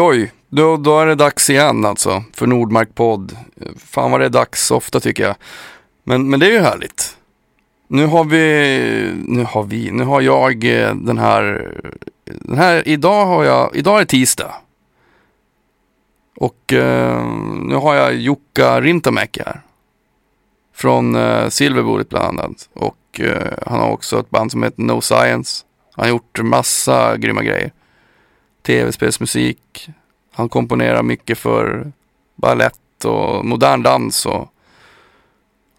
oj, oj. Då, då är det dags igen alltså för Nordmark podd. Fan vad det är dags ofta tycker jag. Men, men det är ju härligt. Nu har vi, nu har vi, nu har jag eh, den här, den här, idag har jag, idag är det tisdag. Och eh, nu har jag Jukka Rintamäki här. Från eh, Silverbordet bland annat. Och eh, han har också ett band som heter No Science. Han har gjort massa grymma grejer. Tv-spelsmusik. Han komponerar mycket för ballett och modern dans och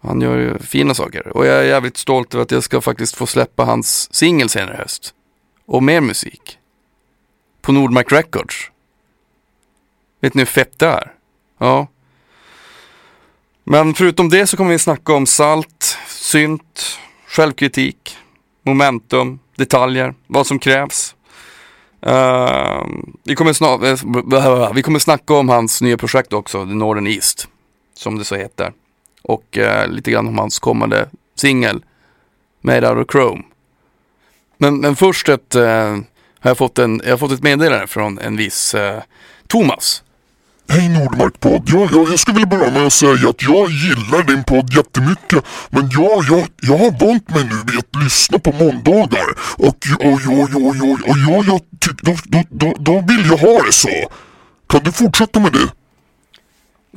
han gör ju fina saker. Och jag är jävligt stolt över att jag ska faktiskt få släppa hans singel senare i höst. Och mer musik. På Nordmark Records. Vet ni hur fett det är? Ja. Men förutom det så kommer vi snacka om salt, synt, självkritik, momentum, detaljer, vad som krävs. Uh, vi, kommer snar- eh, vi kommer snacka om hans nya projekt också, The Northern East, som det så heter. Och uh, lite grann om hans kommande singel, Made Out of Chrome. Men, men först ett, har jag, fått en, jag har fått ett meddelande från en viss Thomas. Hej Nordmark-podd. Ja, ja, jag skulle vilja börja med att säga att jag gillar din podd jättemycket. Men ja, jag, jag har vant mig nu vid att lyssna på måndagar. Och ja, ja, ja, ja, ja, ja jag då, då, då, då vill jag ha det så. Kan du fortsätta med det?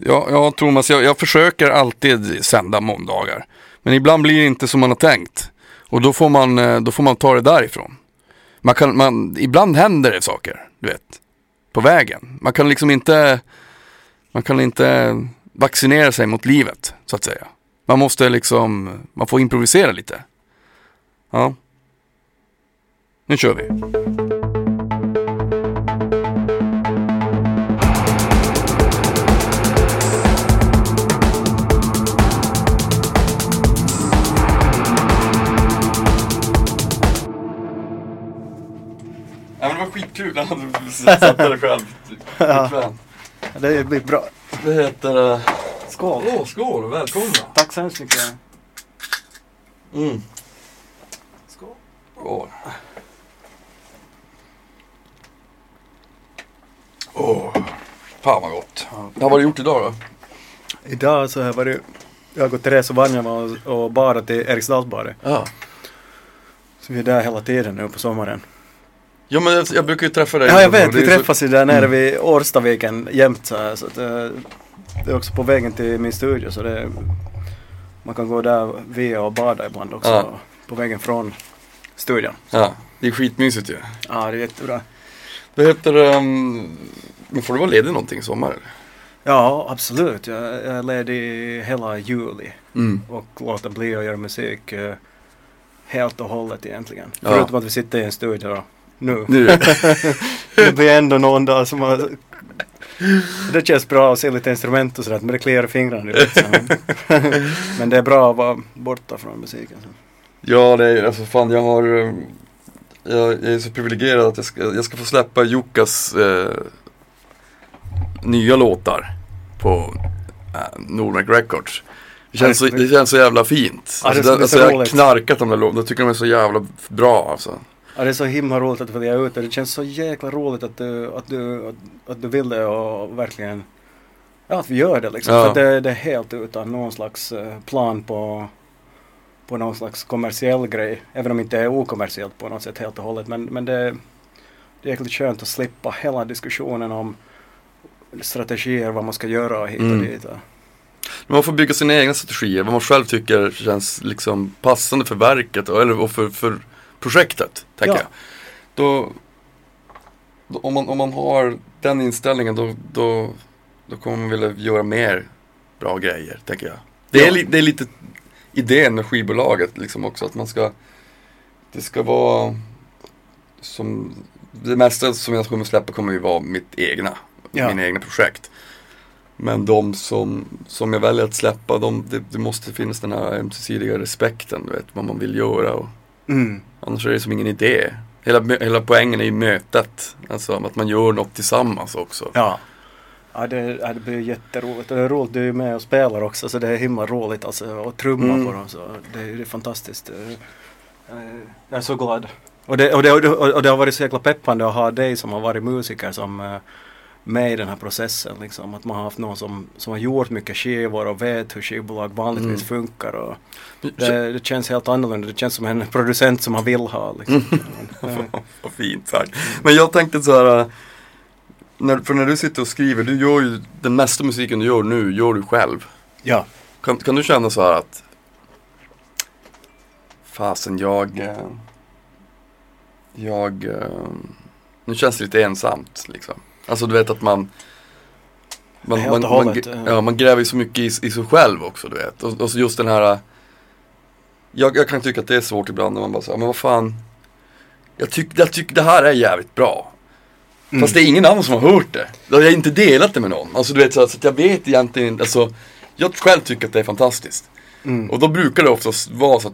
Ja, ja Thomas, jag, jag försöker alltid sända måndagar. Men ibland blir det inte som man har tänkt. Och då får man, eh, då får man ta det därifrån. Man kan, man, ibland händer det saker, du vet. På vägen. Man kan liksom inte man kan inte vaccinera sig mot livet, så att säga. Man måste liksom, man får improvisera lite. Ja. Nu kör vi. Det skitkul när du satte dig själv. Ja. Det blir bra. Det heter... Uh... Skål! Åh, skål! Välkomna! Tack så hemskt mycket. Mm. Skål! Skål! Åh, oh, fan vad gott. Ja. Vad har du gjort idag då? Idag så har jag. Jag har gått till Therese och och, och badat i Eriksdalsbadet. Ja. Så vi är där hela tiden nu på sommaren. Ja men jag, jag brukar ju träffa dig. Ja jag vet, vi träffas ju där nere mm. vid Årstaviken jämt så här. Så att, det, det är också på vägen till min studio så det man kan gå där via och bada ibland också. Ja. På vägen från studion. Ja, det är skitmysigt ju. Ja, det är jättebra. Det heter, um, men får du vara ledig någonting i sommar? Ja, absolut. Jag, jag är ledig hela juli. Mm. Och låter bli att göra musik uh, helt och hållet egentligen. Ja. Förutom att vi sitter i en studio då nu. nu. det blir ändå någon dag som har... Det känns bra att se lite instrument och sådär, men det kliar i fingrarna liksom. Men det är bra att vara borta från musiken. Så. Ja, det är alltså fan jag har... Eh, jag, jag är så privilegierad att jag ska, jag ska få släppa Jukkas eh, nya låtar på eh, Nordmark Records. Det känns, så, det känns så jävla fint. Ja, alltså, det, det, alltså, jag har knarkat de där låtarna, jag tycker de är så jävla bra alltså. Ja, det är så himla roligt att följa ut det. Det känns så jäkla roligt att du, att du, att, att du vill det och verkligen Ja, att vi gör det liksom. Ja. För det, det är helt utan någon slags eh, plan på, på någon slags kommersiell grej. Även om det inte är okommersiellt på något sätt helt och hållet. Men, men det, det är jäkligt skönt att slippa hela diskussionen om strategier, vad man ska göra hit och mm. dit. Man får bygga sina egna strategier, vad man själv tycker känns liksom passande för verket eller och för, för projektet, tänker ja. jag. Då, då, om, man, om man har den inställningen då, då, då kommer man vilja göra mer bra grejer, tänker jag. Det, ja. är, li, det är lite idén med skivbolaget liksom också, att man ska Det ska vara som Det mesta som jag kommer släppa kommer ju vara mitt egna, ja. mina egna projekt. Men de som, som jag väljer att släppa, de, det, det måste finnas den här ömsesidiga respekten, du vet, vad man vill göra. Och, mm. Annars är det som ingen idé. Hela, hela poängen är ju mötet. Alltså att man gör något tillsammans också. Ja. Ja det, det blir jätteroligt. Och det är roligt, du är med och spelar också så det är himla roligt alltså att trumma mm. på dem. Så det, det är fantastiskt. Jag är så glad. Och det, och, det, och det har varit så jäkla peppande att ha dig som har varit musiker som, med i den här processen. Liksom. Att man har haft någon som, som har gjort mycket skivor och vet hur skivbolag vanligtvis Mm. funkar. Och det, det känns helt annorlunda. Det känns som en producent som man vill ha. Liksom. Mm. Vad fint sagt. Men jag tänkte så här. äh, När, för när du sitter och skriver, du gör ju den mesta musiken du gör nu, gör du själv. ja. Kan, kan du känna så här att Fasen jag eh, Jag eh, Nu känns det lite ensamt liksom. Alltså du vet att man man, man, man, gr- ja. man gräver ju så mycket i, i sig själv också du vet. Och, och så just den här äh, jag, jag kan tycka att det är svårt ibland när man bara säger, men vad fan Jag tycker jag tyck, det här är jävligt bra. Mm. Fast det är ingen annan som har hört det. Jag har inte delat det med någon. Alltså du vet så, så att jag vet egentligen alltså Jag själv tycker att det är fantastiskt. Mm. Och då brukar det oftast vara så att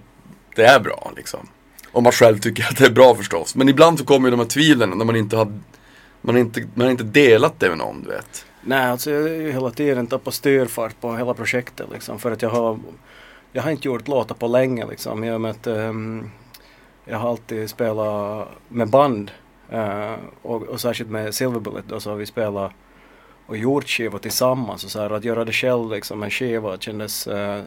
det är bra liksom. Om man själv tycker att det är bra förstås. Men ibland så kommer ju de här tvivlen när man inte har man har inte, man har inte delat det med någon du vet. Nej, alltså jag har ju hela tiden tappat styrfart på hela projektet liksom. För att jag har, jag har inte gjort låtar på länge liksom. I och med ehm, jag har alltid spelat med band. eh, och, och särskilt med Silverbullet då så har vi spelat och gjort skivor tillsammans. Och så här, att göra det själv liksom, en skiva kändes eh,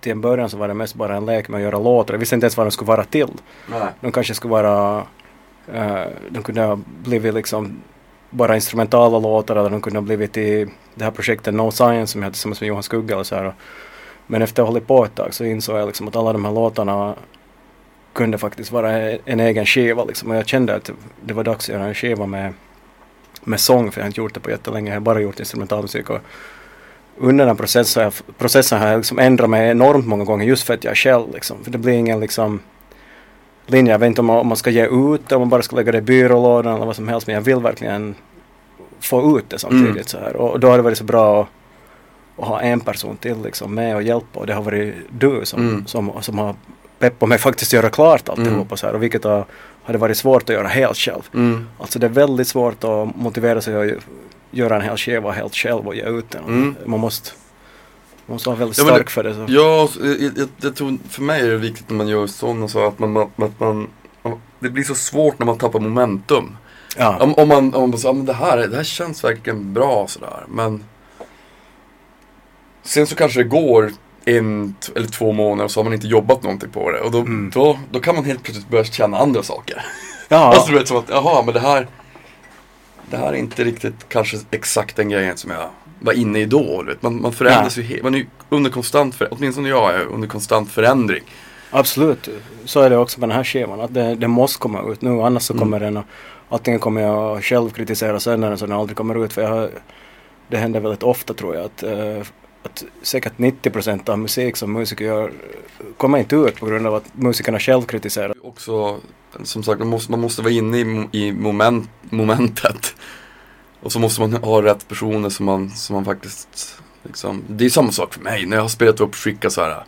till en början så var det mest bara en lek med att göra låtar. Jag visste inte ens vad de skulle vara till. Nej. De kanske skulle vara, Eh, de kunde ha blivit liksom bara instrumentala låtar eller de kunde ha blivit i det här projektet No Science som jag hade tillsammans med Johan Skugga och så här. Men efter att ha hållit på ett tag så insåg jag liksom att alla de här låtarna kunde faktiskt vara en egen skiva liksom. Och jag kände att det var dags att göra en skiva med, med sång för jag har inte gjort det på jättelänge. Jag har bara gjort instrumentalmusik och under den processen, har jag- processen har jag liksom ändrat mig enormt många gånger just för att jag är själv liksom. För det blir ingen liksom linje. Jag vet inte om man, om man ska ge ut det, om man bara ska lägga det i byrålådan eller vad som helst. Men jag vill verkligen få ut det samtidigt Mm. så här. Och då har det varit så bra att, att ha en person till liksom med och hjälpa. Och det har varit du som, Mm. som, som har peppat mig faktiskt göra klart alltihopa Mm. så här. Och vilket har, hade varit svårt att göra helt själv. Mm. Alltså det är väldigt svårt att motivera sig att göra en hel skiva helt själv och ge ut den. Mm. Man måste man måste vara väldigt Ja, stark det- för det. Så. Ja, jag, jag, jag tror, för mig är det viktigt när man gör sådana så att man, att man det blir så svårt när man tappar momentum. Ja. Om, om man, om man säger, ja, men det här, är- det här känns verkligen bra sådär, men Sen så kanske det går en eller två månader och så har man inte jobbat någonting på det och då, Mm. då, då kan man helt plötsligt börja känna andra saker. Ja. Alltså du vet som att, jaha men det här Det här är inte riktigt kanske exakt den grejen som jag var inne i då. Vet. Man, man förändras ju, he- man är ju under konstant, för, åtminstone jag är under konstant förändring. Absolut, så är det också med den här skivan. Att det, det måste komma ut nu annars så Mm. kommer den att antingen kommer jag själv kritisera sändaren så den aldrig kommer ut. För har- det händer väldigt ofta tror jag att, eh, att säkert 90% av musik som musiker gör kommer inte ut på grund av att musikerna själv kritiserar. Också, som sagt, man måste, man måste vara inne i, i moment, momentet. Och så måste man ha rätt personer som man, som man faktiskt liksom, Det är samma sak för mig när jag har spelat upp skicka så här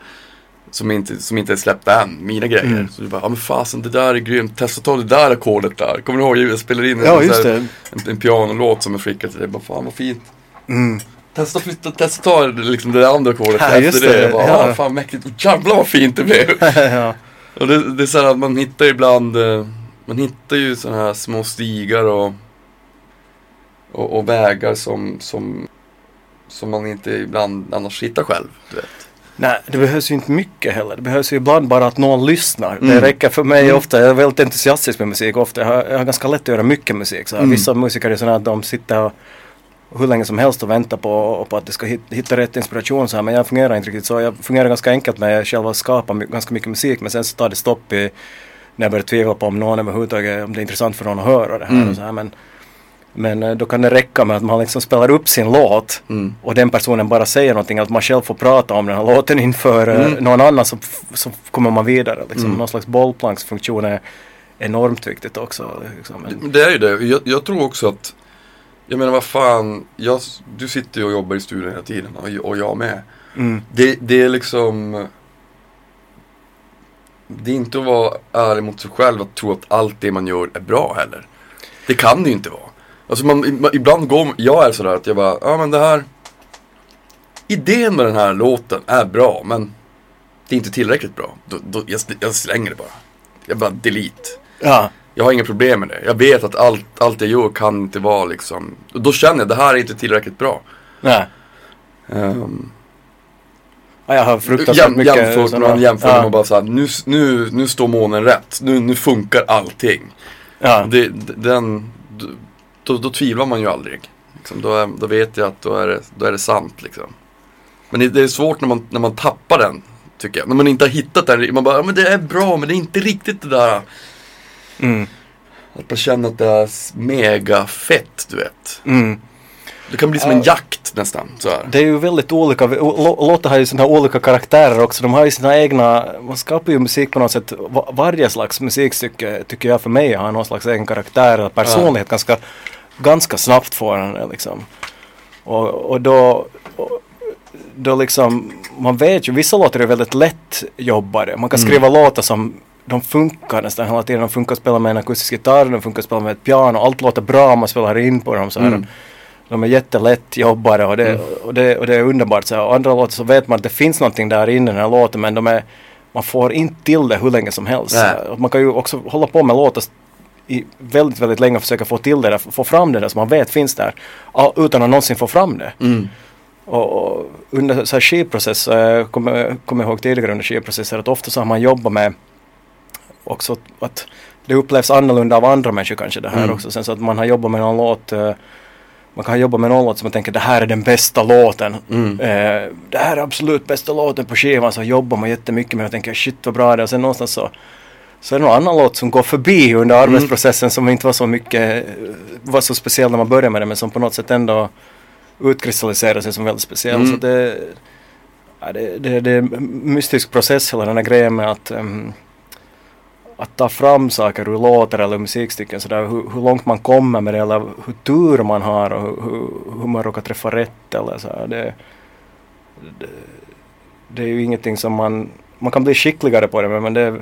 som inte, som inte är släppt än, mina grejer. Mm. Så du bara, ja men fasen det där är grymt, testa ta det där ackordet där. Kommer du ihåg, jag spelade in en, Ja här, en, en pianolåt som jag skickade till dig. Bara, fan vad fint. Mm. Testa flytta, testa ta liksom det där andra ackordet Ja, efter det. det, Jag bara, ja. ah, fan mäktigt. Jävlar vad fint det blev. ja. Och det, det är så här att man hittar ibland, eh, man hittar ju sådana här små stigar och, och, och vägar som, som, som man inte ibland annars hittar själv. Du vet. Nej, det behövs ju inte mycket heller. Det behövs ju ibland bara att någon lyssnar. Det Mm. räcker för mig Mm. ofta. Jag är väldigt entusiastisk med musik ofta. Jag har, jag har ganska lätt att göra mycket musik. Så. Mm. Vissa musiker är sådana att de sitter hur länge som helst och väntar på, på att det ska hit, hitta rätt inspiration. Så här. Men jag fungerar inte riktigt så. Jag fungerar ganska enkelt med att skapa my- ganska mycket musik. Men sen så tar det stopp i när jag börjar tvivla på om någon överhuvudtaget, om det är intressant för någon att höra det här. Mm. Och så här. Men, men eh, då kan det räcka med att man liksom spelar upp sin låt Mm. och den personen bara säger någonting, att man själv får prata om den här låten inför eh, Mm. någon annan så, så kommer man vidare. Liksom. Mm. Någon slags bollplanksfunktion är enormt viktigt också. Liksom. Det, det är ju det. Jag, jag tror också att, jag menar vad fan, jag, du sitter ju och jobbar i studion hela tiden och, och jag med. mm, Det, det är liksom Det är inte att vara ärlig mot sig själv att tro att allt det man gör är bra heller. Det kan det ju inte vara. Alltså man, ibland går jag är sådär att jag bara, ja men det här Idén med den här låten är bra men Det är inte tillräckligt bra. Då, då, jag, jag slänger det bara. Jag bara delete. ja, Jag har inga problem med det. Jag vet att allt, allt jag gör kan inte vara liksom, och då känner jag det här är inte tillräckligt bra. Nej. Um, Ja, jag har fruktansvärt jäm, mycket jämfört sådana- man jämför ja. bara såhär, nu, nu, nu står månen rätt. Nu, nu funkar allting. Ja. Det, den, då, då tvivlar man ju aldrig. Liksom, då, är, då vet jag att då är det, då är det sant liksom. Men det, det är svårt när man, när man tappar den, tycker jag. När man inte har hittat den. Man bara, ja, men det är bra men det är inte riktigt det där. Mm. Att man känner att det är mega fett, du vet. Mm. Det kan bli som en jakt nästan. Så här. Det är ju väldigt olika, lå- låtar har ju sådana här olika karaktärer också. De har ju sina egna, man skapar ju musik på något sätt. Va- Varje slags musikstycke tycker jag för mig har någon slags egen karaktär eller personlighet ganska, ganska snabbt får den det, liksom. Och, och då, och, då liksom, man vet ju, vissa låtar är väldigt lätt jobbade. Man kan skriva låtar som de funkar nästan hela tiden. De funkar att spela med en akustisk gitarr, de funkar att spela med ett piano. Allt låter bra, man spelar in på dem så här. Mm. De är jättelätt jobbare och det, och det, och det är underbart. Så här. Och andra låtar så vet man att det finns någonting där inne i den här låten men de är, man får inte till det hur länge som helst. Man kan ju också hålla på med låtar i väldigt, väldigt länge och försöka få till det där, få fram det där som man vet finns där. Utan att någonsin få fram det. Mm. Och, och under så här skivprocess, eh, kommer kommer jag ihåg tidigare under skivprocesser att ofta så har man jobbat med också att det upplevs annorlunda av andra människor kanske det här Mm. också. Sen så att man har jobbat med någon låt, eh, man kan jobba med någon låt som man tänker det här är den bästa låten. Mm. Eh, det här är absolut bästa låten på skivan så jobbar man jättemycket med och tänker shit vad bra det är och sen någonstans så så är det någon annan låt som går förbi under Mm. arbetsprocessen som inte var så mycket, var så speciell när man började med det men som på något sätt ändå utkristalliserar sig som väldigt speciell. Mm. Så det, ja, det, det, det är en mystisk process hela den här grejen med att ehm, att ta fram saker ur låtar eller musikstycken sådär, hur, hur långt man kommer med det eller hur tur man har och hur, hur, hur man råkar träffa rätt eller så det, det, det är ju ingenting som man man kan bli skickligare på det men- det,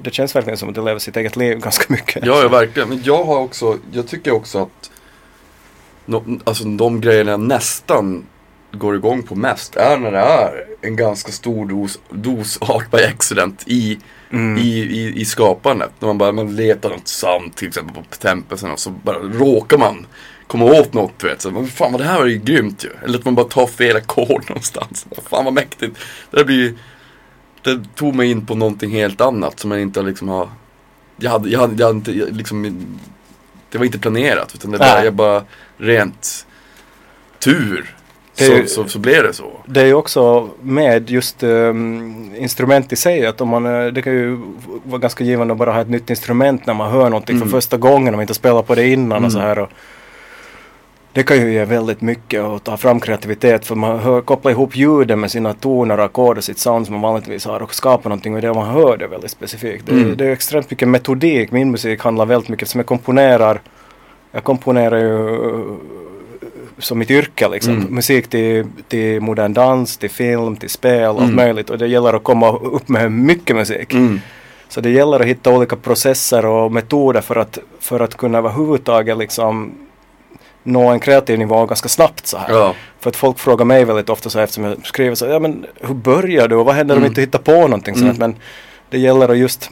det, känns verkligen som att det lever sitt eget liv ganska mycket. Ja, ja, verkligen. Men jag har också, jag tycker också att no, alltså de grejerna jag nästan går igång på mest är när det är en ganska stor dos, dos art by accident i, Mm. i, i, i skapandet. När man bara man letar något sound till exempel på tempeln och så bara råkar man komma åt något du vet. Så, men fan vad det här var ju grymt ju. Eller att man bara tar fel ackord någonstans. Fan vad mäktigt. Det där blir Det tog mig in på någonting helt annat som jag inte liksom har Jag hade, jag hade, jag hade inte jag liksom Det var inte planerat utan det jag bara rent tur Det så, ju- så, så blev det så. Det är ju också med just um, instrument i sig att om man, det kan ju vara ganska givande att bara ha ett nytt instrument när man hör någonting Mm. för första gången om man inte spelat på det innan Mm. och så här. Och det kan ju ge väldigt mycket och ta fram kreativitet för man hör, kopplar ihop ljuden med sina toner och ackord och sitt sound som man vanligtvis har och skapar någonting och det man hör det väldigt specifikt. Det, Mm. det är extremt mycket metodik. Min musik handlar väldigt mycket som jag komponerar. Jag komponerar ju eh, som mitt yrke liksom. Mm. Musik till, till modern dans, till film, till spel, allt Mm. möjligt. Och det gäller att komma upp med mycket musik. Mm. Så det gäller att hitta olika processer och metoder för att, för att kunna överhuvudtaget liksom nå en kreativ nivå ganska snabbt så här. Ja. För att folk frågar mig väldigt ofta så här, eftersom jag skriver så här, ja men hur börjar du och vad händer om Mm. du inte hittar på någonting Mm. sånt? Men det gäller att just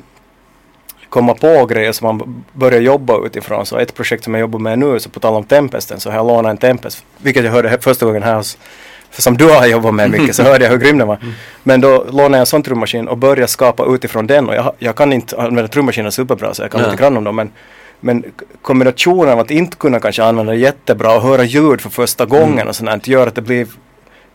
komma på grejer som man börjar jobba utifrån. Så ett projekt som jag jobbar med nu, så på tal om Tempesten, så har jag lånat en Tempest, vilket jag hörde första gången här hos för som du har jobbat med mycket så hörde jag hur grym den var. Men då lånade jag en sån trummaskin och började skapa utifrån den och jag, jag kan inte använda trummaskiner superbra så jag kan Nej. lite grann om dem men men kombinationen av att inte kunna kanske använda det jättebra och höra ljud för första gången Mm. och sånt gör att det blir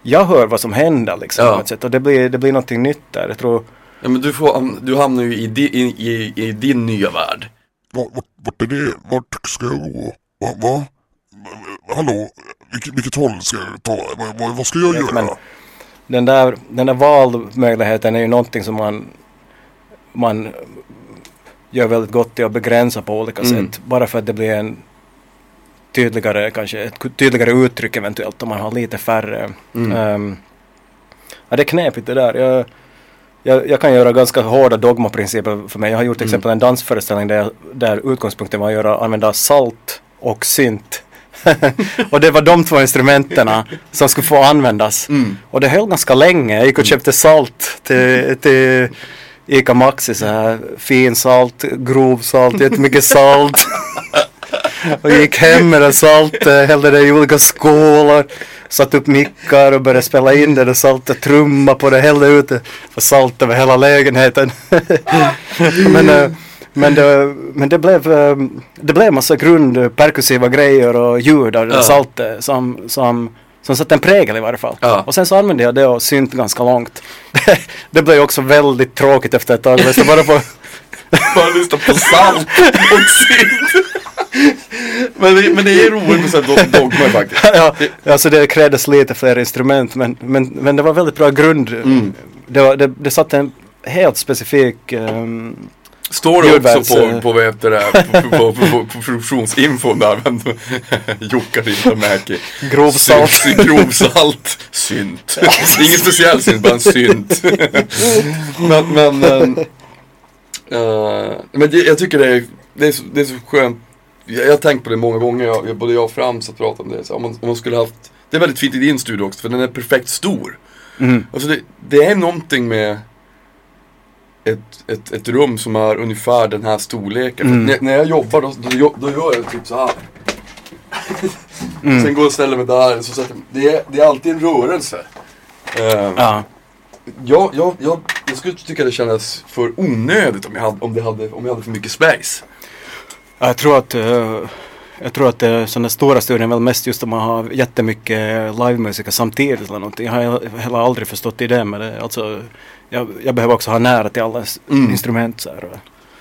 jag hör vad som händer liksom Ja. på ett sätt och det blir, det blir någonting nytt där. Jag tror ja men du, får, du hamnar ju i, di, i, i, i din nya värld. Vart, vart, vart är det? Vart ska jag gå? Va? va? Hallå? Vilket, vilket håll ska jag ta? Vad, vad, vad ska jag göra? men- den där, den där valmöjligheten är ju någonting som man, man gör väldigt gott i att begränsa på olika Mm. sätt. Bara för att det blir en tydligare, kanske ett tydligare uttryck eventuellt om man har lite färre. Mm. Ehm, ja, det är knepigt det där. Jag, jag, jag kan göra ganska hårda dogmaprinciper för mig. Jag har gjort till Mm. exempel en dansföreställning där, där utgångspunkten var att göra, använda salt och synt. och det var de två instrumenten som skulle få användas. Mm. Och det höll ganska länge. Jag gick och köpte salt till, till, Ica Maxi så här fin salt, grov salt, jättemycket salt. och gick hem med det saltet, hällde det i olika skålar, satte upp mickar och började spela in det där saltet, trumma på det, hällde ut det och salt över hela lägenheten. men, eh, men, det, men det blev, eh, det blev massa grund perkussiva grejer och ljud av det Ja. saltet som, som, som satte en prägel i varje fall. Ja. Och sen så använde jag det och synt ganska långt. Det, det blev ju också väldigt tråkigt efter ett tag. Jag lyssnade bara på Bara lyssna på salt och synt. men, det, men det är roligt med sådana dog- dogmer faktiskt. ja, alltså det krävdes lite fler instrument men, men, men det var väldigt bra grund. Mm. Det, var, det, det satte en helt specifik um, Står det också på, på, vad heter det, på, på, på, på, på produktionsinfon där, men Jukka Rintamäki. Grovsalt. Synt, Grovsalt, synt. Ingen speciell synt, bara en synt. men, men, eh, men jag tycker det är, det är, så, det är så skönt. Jag, jag har tänkt på det många gånger, jag, jag- både jag och Frans har pratat om det. Så om, man, om man skulle haft, det är väldigt fint i din studio också, för den är perfekt stor. mm, Alltså det, det är någonting med ett, ett, ett rum som är ungefär den här storleken. Mm. När, när jag jobbar då, då, gör- då gör jag typ så här. mm. Sen går jag och ställer mig där. Så sätter, det, är, det är alltid en rörelse. Uh, Ja. jag, jag, jag, jag skulle tycka det kändes för onödigt om jag hade, om det hade, om jag hade för mycket space. Ja, Jag tror att eh, jag tror att uh, sådana stora studier är väl mest just om man har jättemycket livemusiker samtidigt eller någonting. Jag har heller aldrig förstått idén med det. Alltså, jag, jag behöver också ha nära till alla Mm. instrument så här.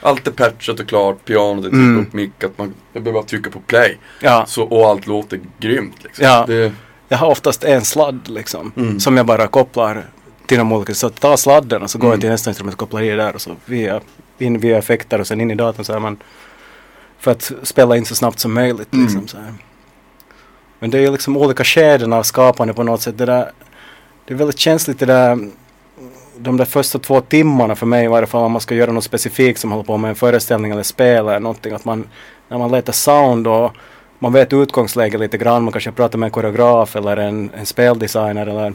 Allt är patchat och klart, pianot är Mm. mm. upp mickat, man, jag behöver bara trycka på play. Ja, Så, och allt låter grymt liksom. Ja. Det, jag har oftast en sladd liksom. Mm. Som jag bara kopplar till de olika. Så tar sladden och så går Mm. jag till nästa instrument och kopplar i det där och så via, in via effekter och sen in i datorn så här man för att spela in så snabbt som möjligt. Mm. Liksom, så här. Men det är ju liksom olika skeden av skapande på något sätt. Det, där, det är väldigt känsligt det där de där första två timmarna för mig i varje fall om man ska göra något specifikt som håller på med en föreställning eller spel eller någonting. Att man, när man letar sound och man vet utgångsläget lite grann. Man kanske pratar med en koreograf eller en, en speldesigner eller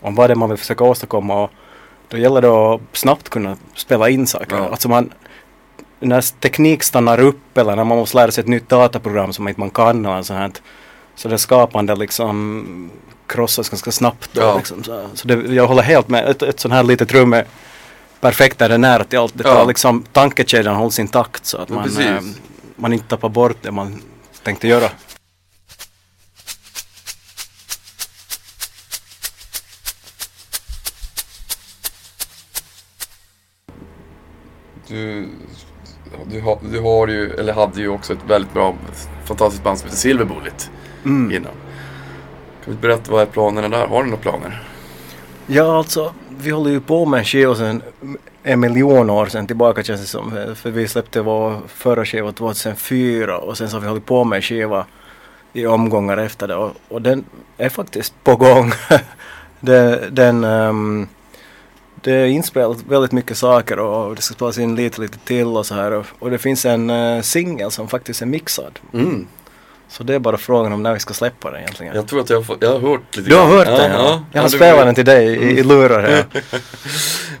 om vad det är man vill försöka åstadkomma. Och då gäller det att snabbt kunna spela in saker. Ja. Alltså man, när teknik stannar upp eller när man måste lära sig ett nytt dataprogram som inte man kan eller sånt här. Så det skapande liksom krossas ganska snabbt. Då, Ja. liksom, så så det, jag håller helt med. Ett, ett sånt här litet rum är perfekt där det är nära till allt. Det tar Ja. liksom tankekedjan hålls intakt så att man, eh, man inte tappar bort det man tänkte göra. du, du, du har ju, eller hade ju också ett väldigt bra, fantastiskt band som heter Silver Bullet Mm. innan. Kan du berätta vad är planerna där? Har du några planer? Ja, alltså vi håller ju på med en skiva sedan en miljon år sedan tillbaka känns det som. För- vi släppte vår förra skiva 2004 och sen så har vi hållit på med en skiva i omgångar efter det och, och den är faktiskt på gång. det, den, ehm, det är inspelat väldigt mycket saker och det ska spelas in lite lite till och så här och, och det finns en uh, singel som faktiskt är mixad. Mm. Så det är bara frågan om när vi ska släppa den egentligen. Jag tror att jag har, fått, jag har hört lite Du har grann. hört den? Ja, ja. Jag har det spelat den till dig i, i lurar här.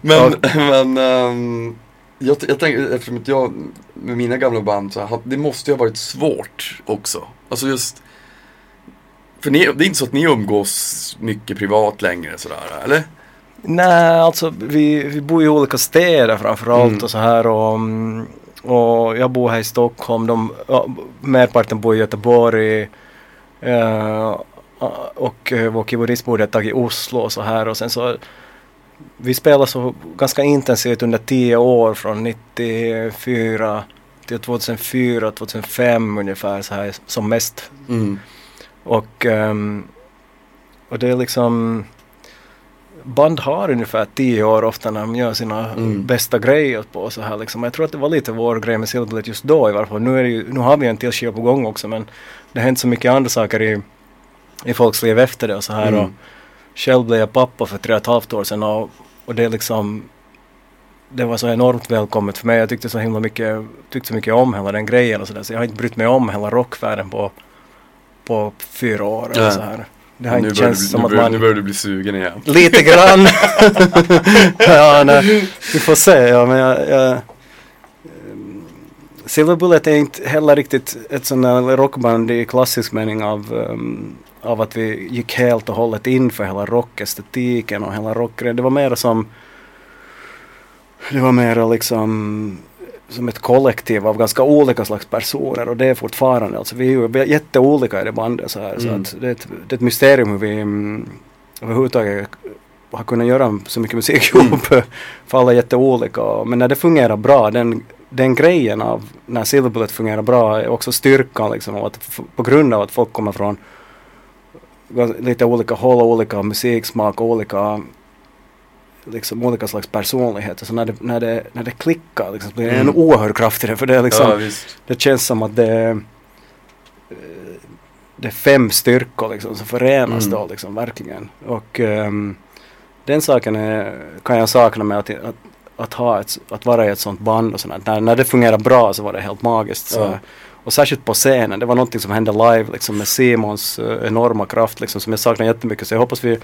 Men, men ehm, jag, jag tänker, eftersom jag med mina gamla band så det måste ju ha varit svårt också. Alltså just, för ni, det är inte så att ni umgås mycket privat längre sådär, eller? Nej, alltså vi, vi bor i olika städer framförallt Mm. och så här och, mm, och jag bor här i Stockholm. De, ja, merparten bor i Göteborg. eh, och eh, vår keyboardist bor ett tag i Oslo och så här och sen så vi spelar så ganska intensivt under tio år från 94 till 2004, 2005 ungefär så här som mest. Mm. Och, ehm, och det är liksom Band har ungefär tio år ofta när de gör sina Mm. bästa grejer på så här liksom. Jag tror att det var lite vår grej med Silverlet just då i varje fall. Nu, är ju, nu har vi en till skiva på gång också men det har hänt så mycket andra saker i, i folks liv efter det och så här. Mm. Och själv blev jag pappa för tre och ett halvt år sedan och, och det liksom det var så enormt välkommet för mig. Jag tyckte så himla mycket, tyckte så mycket om hela den grejen och sådär. Så jag har inte brytt mig om hela rockvärlden på, på fyra år eller Nej. så här. Det har nu inte börjar du som nu att börjar, man... Nu börjar du bli sugen igen. Lite grann. ja, nej, vi får se. Ja, men jag, jag, ehm, Silver Bullet är inte heller riktigt ett sånt där rockband i klassisk mening av, ehm, av att vi gick helt och hållet in för hela rockestetiken och hela rockgrejen. Det var mer som det var mer liksom som ett kollektiv av ganska olika slags personer och det är fortfarande alltså vi är ju jätteolika i det bandet så här så Mm. att det är, ett, det är ett mysterium hur vi mm, överhuvudtaget har kunnat göra så mycket musik ihop för alla är jätteolika men när det fungerar bra den, den grejen av när Silver Bullet fungerar bra är också styrkan liksom att på grund av att folk kommer från lite olika håll, olika musiksmak, olika liksom olika slags personligheter. Så när det, när det, när det klickar liksom, blir det en Mm. oerhörd kraft i det. För det, är liksom, ja, det känns som att det eh, det är fem styrkor liksom, som förenas Mm. då liksom, verkligen. Och ehm, den saken är, kan jag sakna med att, att, att, ha ett, att vara i ett sånt band och sånt. När, när det fungerar bra så var det helt magiskt. Så. Ja. Och särskilt på scenen, det var någonting som hände live liksom, med Simons eh, enorma kraft liksom, som jag saknar jättemycket. Så jag hoppas vi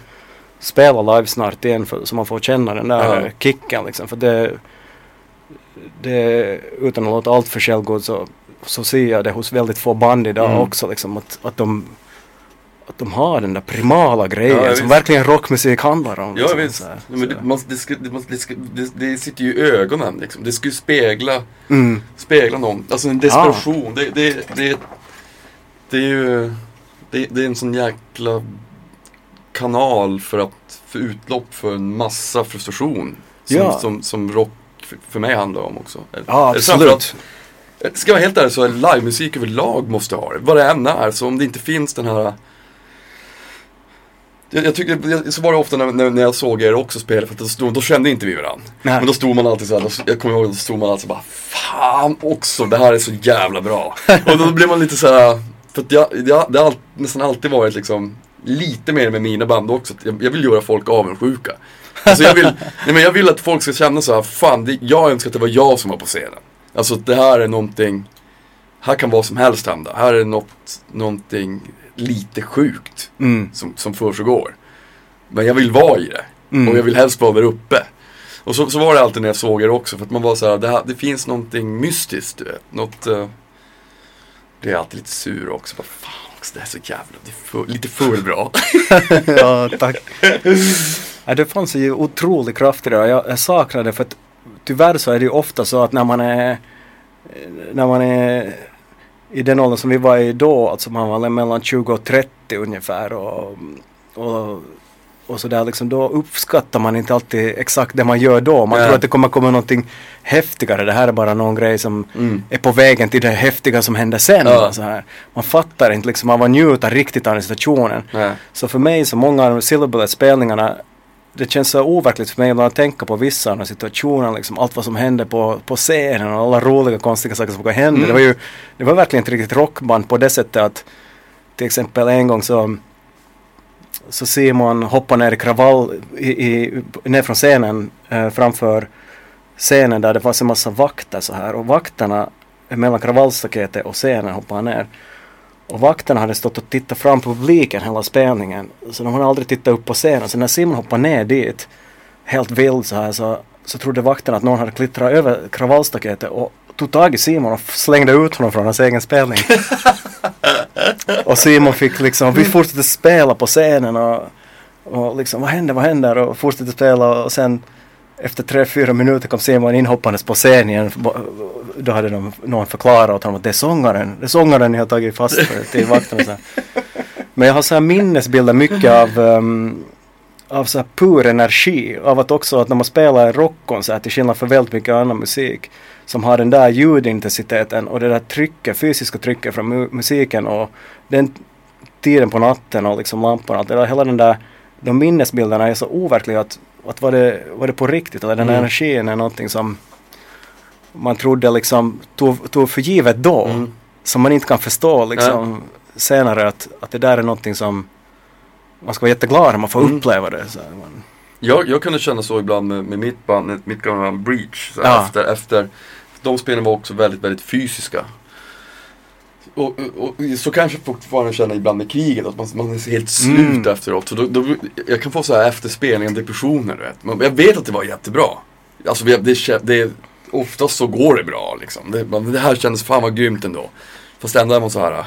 spelar live snart igen för, så man får känna den där Ja. kicken liksom. För det, det utan att låta allt för självgod så, så ser jag det hos väldigt få band idag Mm. också liksom att, att de att de har den där primala grejen Ja, som verkligen rockmusik handlar om. Ja liksom, visst. så. Ja, men det, man, det, ska, det, det, ska, det, det sitter ju i ögonen liksom. Det ska ju spegla, mm. spegla någon. Alltså en desperation. Det, det, det, det är ju det, det är en sån jäkla kanal för att för utlopp för en massa frustration. Som, Ja. som, som rock för, mig handlar om också. Ja, absolut. Ska jag vara helt ärlig så är livemusik överlag måste ha det. Vad det än är. Så om det inte finns den här jag, jag tycker, jag- så var det ofta när, när, jag såg er också spela, för att då, stod, då kände inte vi varandra. Nej. Men då stod man alltid så här, då, jag kommer ihåg, då stod man alltid så bara Fan också, det här är så jävla bra. och då blev man lite så här, för att jag, jag, det har nästan alltid varit liksom lite mer med mina band också. Jag, jag vill göra folk avundsjuka. Alltså jag vill, nej men jag vill att folk ska känna så här, fan det, jag önskar att det var jag som var på scenen. Alltså det här är någonting, här kan vad som helst hända. Här är något, någonting lite sjukt Mm. som, som försiggår. Men jag vill vara i det. Mm. Och jag vill helst vara där uppe. Och så, så var det alltid när jag såg er också. För att man var så här, det, här, det finns någonting mystiskt. Du vet. Något... Uh, det är alltid lite sur också. Bara, fan också, det är så jävla... Det är full, lite full bra. ja, tack. ja, det fanns ju otrolig kraft i det jag, jag saknar det för att tyvärr så är det ju ofta så att när man är eh, när man är i den åldern som vi var i då, alltså man var mellan 20 och 30 ungefär och, och, och sådär liksom, då uppskattar man inte alltid exakt det man gör då. Man Nej. tror att det kommer komma någonting häftigare, det här är bara någon grej som Mm. är på vägen till det häftiga som händer sen. Ja. Så här. Man fattar inte liksom, man var njuta riktigt av den situationen. Nej. Så för mig så många av Silver Bullet-spelningarna det känns så overkligt för mig ibland att tänka på vissa av de situationerna, liksom allt vad som hände på, på scenen och alla roliga konstiga saker som kan hända. Mm. Det var ju det var verkligen ett riktigt rockband på det sättet att till exempel en gång så så Simon hoppar ner i kravall i, i, ner från scenen eh, framför scenen där det fanns en massa vakter så här och vakterna mellan kravallstaketet och scenen hoppade han ner. Och vakterna hade stått och tittat fram på publiken hela spelningen. Så de hade aldrig tittat upp på scenen. Så när Simon hoppade ner dit, helt vild så här, så, så trodde vakterna att någon hade klittrat över kravallstaketet och tog tag i Simon och slängde ut honom från hans egen spelning. och Simon fick liksom, vi fortsatte spela på scenen och, och liksom vad händer, vad händer och fortsatte spela och sen efter tre, fyra minuter kom Simon inhoppandes på scen igen. Då hade de, någon förklarat åt honom att det är sångaren. Det är sångaren ni har tagit fast för till vakterna. Så. Men jag har så här minnesbilder mycket av, um, av så här pur energi. Av att också att när man spelar en rockkonsert till skillnad för väldigt mycket annan musik som har den där ljudintensiteten och det där trycket, fysiska trycket från mu- musiken och den tiden på natten och liksom lamporna. Allt det där, hela den där, de minnesbilderna är så overkliga att, att var, det, var det på riktigt eller den Mm. energin är någonting som man trodde liksom tog, tog för givet då. Mm. Som man inte kan förstå liksom senare att, att det där är någonting som man ska vara jätteglad när man får Mm. uppleva det. Så man, Jag, jag kunde känna så ibland med, med mitt band, mitt gamla band Breach. Ja. efter, efter, de spelen var också väldigt, väldigt fysiska. Och, och, och så kanske jag fortfarande känner ibland med kriget, att man, man är helt slut Mm. efteråt. Så då, då, jag kan få så här efterspelningar, depressioner du vet. Men jag vet att det var jättebra. Alltså det, det, det, oftast så går det bra liksom. Det, man, det här kändes fan vad grymt ändå. Fast ändå är man så här, eh,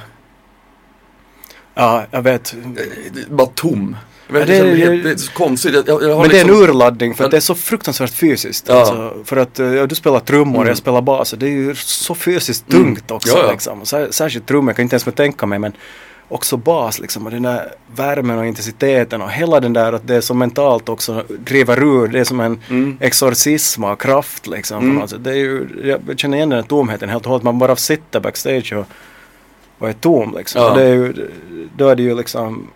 Ja, jag vet. är bara tom. Vet, Ja, det, det- helt, det är så konstigt. Jag, jag, Men det är liksom, en urladdning för att det är så fruktansvärt fysiskt. Ja. Alltså, för att eh, ja, du spelar trummor och Mm. jag spelar bas och det är ju så fysiskt Mm. tungt också. Ja. Liksom. Och Sär, särskilt trummor, jag kan inte ens med tänka mig men också bas liksom och den där värmen och intensiteten och hela den där att det är så mentalt också driver ur. Det är som en Mm. exorcism av kraft liksom. Mm. Sätt. Det är ju, jag känner igen den här tomheten helt och hållet. Man bara sitter backstage och, och är tom liksom. Ja. Och det är ju, då är det ju liksom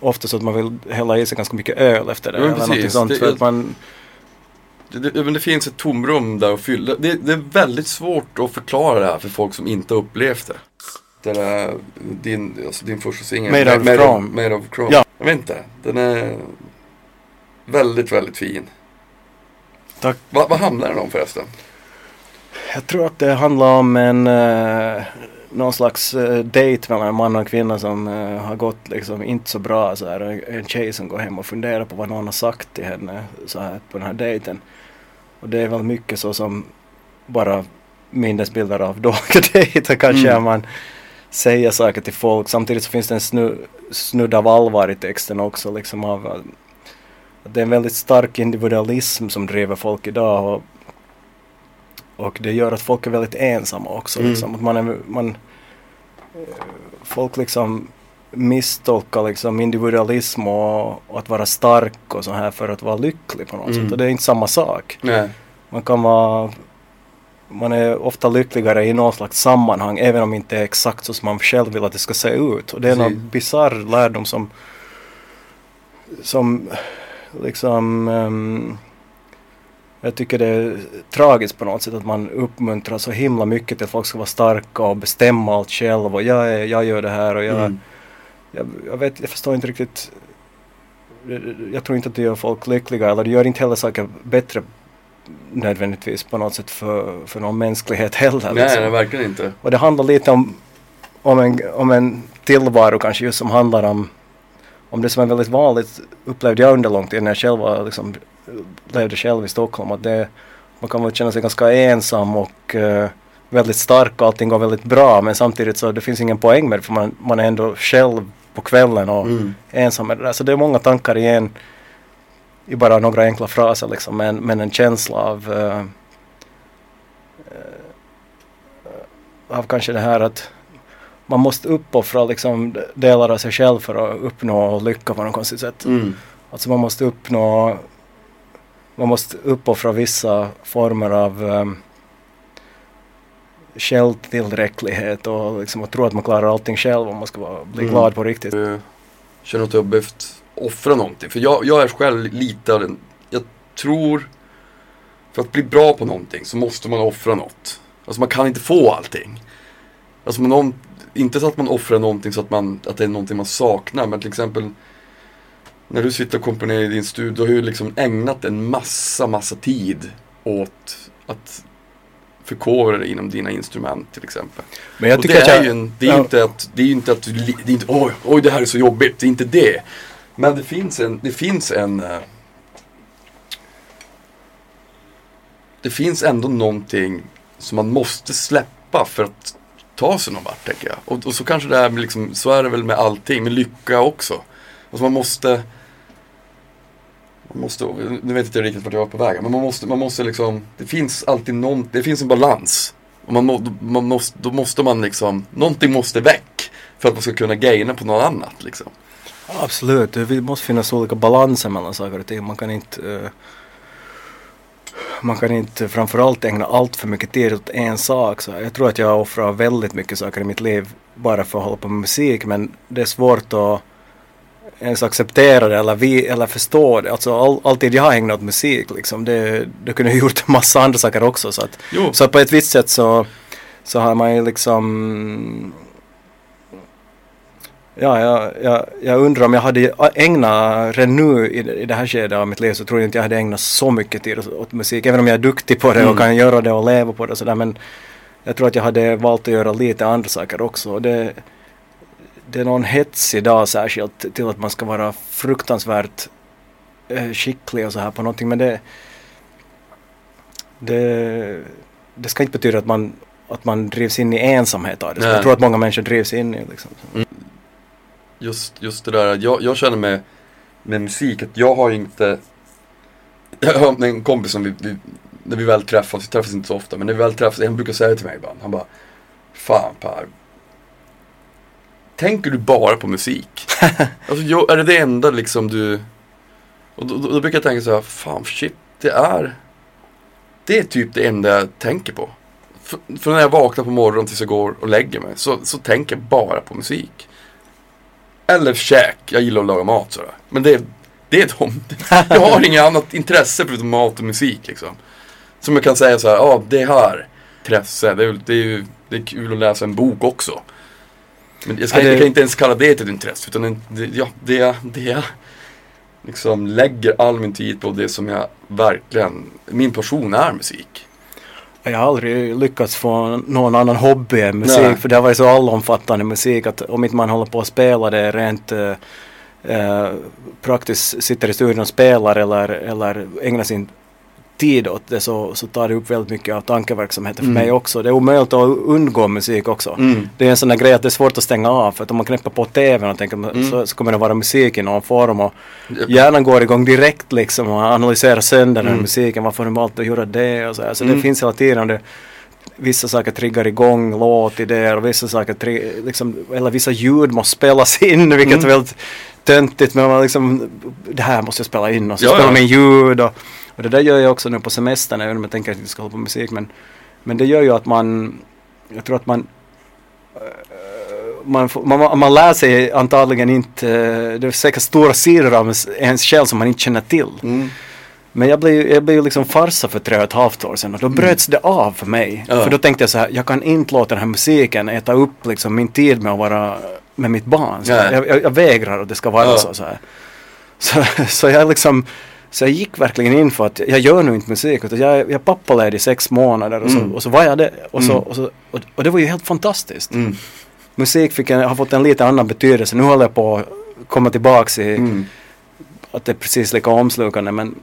ofta så att man vill hälla i sig ganska mycket öl efter det. Ja, men eller precis. sånt. Det- för att man, Det, det, det finns ett tomrum där att fylla. Det, det är väldigt svårt att förklara det här för folk som inte upplevt det. Det där, din, alltså din första singel. Made of Made. Made of Chrome. Ja. Jag vet inte. Den är väldigt, väldigt fin. Tack. Va, vad handlar den om förresten? Jag tror att det handlar om en eh, någon slags eh, date mellan en man och en kvinna som eh, har gått liksom inte så bra så här. En- tjej som går hem och funderar på vad någon har sagt till henne så här på den här dejten. Och det är väl mycket så som bara minnesbilder av dåliga dejter kanske Mm. man säger saker till folk. Samtidigt så finns det en snu, snudd av allvar i texten också liksom av att det är en väldigt stark individualism som driver folk idag och och det gör att folk är väldigt ensamma också. Mm. Liksom. Att man är, man, eh, folk liksom misstolkar liksom individualism och, och att vara stark och så här för att vara lycklig på något Mm. sätt. Och det är inte samma sak. Nej. Man kan vara man är ofta lyckligare i något slags sammanhang även om det inte är exakt så som man själv vill att det ska se ut. Och det är Precis. någon bisarr lärdom som som liksom ehm, jag tycker det är tragiskt på något sätt att man uppmuntrar så himla mycket till att folk ska vara starka och bestämma allt själv och jag, är, jag gör det här och jag, Mm. jag, jag vet, jag förstår inte riktigt jag tror inte att det gör folk lyckliga eller det gör inte heller saker bättre nödvändigtvis på något sätt för, för någon mänsklighet heller. Nej, liksom. nej, verkligen inte. Och det handlar lite om, om, en, om en tillvaro kanske just som handlar om, om det som är väldigt vanligt upplevde jag under lång tid när jag själv var, liksom, levde själv i Stockholm. Att det, man kan väl känna sig ganska ensam och eh, väldigt stark och allting går väldigt bra men samtidigt så det finns ingen poäng med det för man, man är ändå själv på kvällen och Mm. ensam med det där. Så det är många tankar i en i bara några enkla fraser liksom men, men en känsla av eh, eh, av kanske det här att man måste uppoffra liksom delar av sig själv för att uppnå lycka på något konstigt sätt. Mm. Alltså man måste uppnå man måste uppoffra vissa former av um, självtillräcklighet och liksom att tro att man klarar allting själv om man ska vara, bli Mm. glad på riktigt. Jag känner att jag har behövt offra någonting. För jag, jag är själv lite av den, jag tror, för att bli bra på någonting så måste man offra något. Alltså man kan inte få allting. Alltså någon, inte så att man offrar någonting så att, man, att det är någonting man saknar, men till exempel när du sitter och komponerar i din studio, då har du liksom ägnat en massa, massa tid åt att förkovra dig inom dina instrument till exempel. Men jag Och tycker det att är jag, ju en, det är ju ja. inte att, det är ju inte att du, det är inte, oj, oj det här är så jobbigt, det är inte det. Men det finns en, det finns en eh, Det finns ändå någonting som man måste släppa för att ta sig någon vart tänker jag. Och, och så kanske det är med liksom, så är det väl med allting, med lycka också. Alltså man måste man måste, nu vet inte jag riktigt vart jag är på väg, men man måste, man måste liksom, det finns alltid någon, det finns en balans. Och man, må, man måste, då måste man liksom, någonting måste väck för att man ska kunna gaina på något annat liksom. Absolut, det måste finnas olika balanser mellan saker och ting. Man kan inte uh man kan inte framförallt ägna allt för mycket tid åt en sak. Så jag tror att jag offrar väldigt mycket saker i mitt liv bara för att hålla på med musik men det är svårt att ens acceptera det eller, vi, eller förstå det. Alltså all, alltid jag har ägnat åt musik liksom. Det, det kunde jag gjort en massa andra saker också. Så att, Jo, så på ett visst sätt så, så har man ju liksom Ja, jag, jag, jag undrar om jag hade ägnat redan nu i, i det här skedet av mitt liv så tror jag inte jag hade ägnat så mycket tid åt, musik. Även om jag är duktig på det och Mm. kan göra det och leva på det och sådär. Men jag tror att jag hade valt att göra lite andra saker också. Det, det är någon hets idag särskilt till att man ska vara fruktansvärt eh, skicklig och så här på någonting men det, det, det ska inte betyda att man, att man drivs in i ensamhet av det. Jag tror att många människor drivs in i liksom. Just, just det där, jag, jag känner med, med musik att jag har inte Jag har en kompis som vi, vi när vi väl träffas, vi träffas inte så ofta, men när vi väl träffas, han brukar säga till mig ibland, han bara Fan Per Tänker du bara på musik? alltså, jag, är det det enda liksom du Och då, då, då brukar jag tänka så här, fan shit, det är Det är typ det enda jag tänker på F- Från när jag vaknar på morgonen tills jag går och lägger mig, så, så tänker jag bara på musik Eller käk, jag gillar att laga mat sådär Men det, det är de Jag har inget annat intresse förutom mat och musik liksom. Som jag kan säga så här, ja ah, det här. Intresse, det är, det, är ju, det är kul att läsa en bok också. Men jag, ska, Ja, det- jag kan inte ens kalla det ett intresse utan en, det, ja, det, det jag liksom lägger all min tid på det som jag verkligen, min passion är musik Jag har aldrig lyckats få någon annan hobby än musik Nej. för det har varit så allomfattande musik att om inte man håller på att spela det rent eh, eh, praktiskt sitter i studion och spelar eller, eller ägnar sin tid åt det så, så tar det upp väldigt mycket av tankeverksamheten för Mm. mig också. Det är omöjligt att undgå musik också. Mm. Det är en sån där grej att det är svårt att stänga av för att om man knäpper på TVn och tänker Mm. så, så kommer det vara musik i någon form och hjärnan går igång direkt liksom och analyserar sönder den Mm. musiken. Varför har de valt att göra det och så här. Så Mm. det finns hela tiden. Det, vissa saker triggar igång låtidéer och vissa saker, tri- liksom, eller vissa ljud måste spelas in vilket Mm. är väldigt töntigt men man liksom, det här måste jag spela in och så Ja, spelar ja. man ljud och, och det där gör jag också nu på semestern även om jag tänker att jag inte ska hålla på med musik men, men det gör ju att man, jag tror att man man, får, man, man lär sig antagligen inte, eh, det är säkert stora sidor av ens- själv som man inte känner till. Mm. Men jag blev, jag blev liksom farsa för tre och ett halvt år sedan och då bröts det av för mig. Ja. För då tänkte jag så här, jag kan inte låta den här musiken äta upp liksom min tid med att vara med mitt barn. Nej. jag, jag, jag vägrar att det ska vara Ja. så. Så, här. så. Så jag liksom, så jag gick verkligen in för att jag gör nu inte musik utan jag, jag är pappaledig i sex månader och så, Mm. och så var jag det. Och, så, Mm. och, så, och, och det var ju helt fantastiskt. Mm. Musik fick en, har fått en lite annan betydelse. Nu håller jag på att komma tillbaks i Mm. att det är precis lika omslukande men,